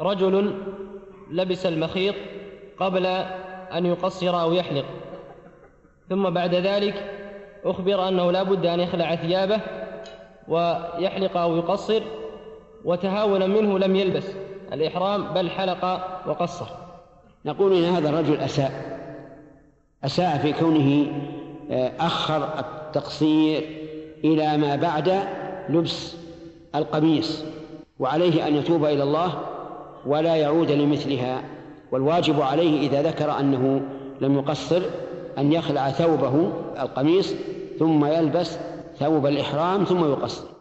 رجل لبس المخيط قبل أن يقصر أو يحلق. ثم بعد ذلك أخبر أنه لا بد أن يخلع ثيابه ويحلق أو يقصر وتهاونا منه لم يلبس. الإحرام بل حلق وقصر. نقول إن هذا الرجل أساء. أساء في كونه آه، أخر التقصير إلى ما بعد لبس القميص وعليه أن يتوب إلى الله ولا يعود لمثلها والواجب عليه إذا ذكر أنه لم يقصر أن يخلع ثوبه القميص ثم يلبس ثوب الإحرام ثم يقصر.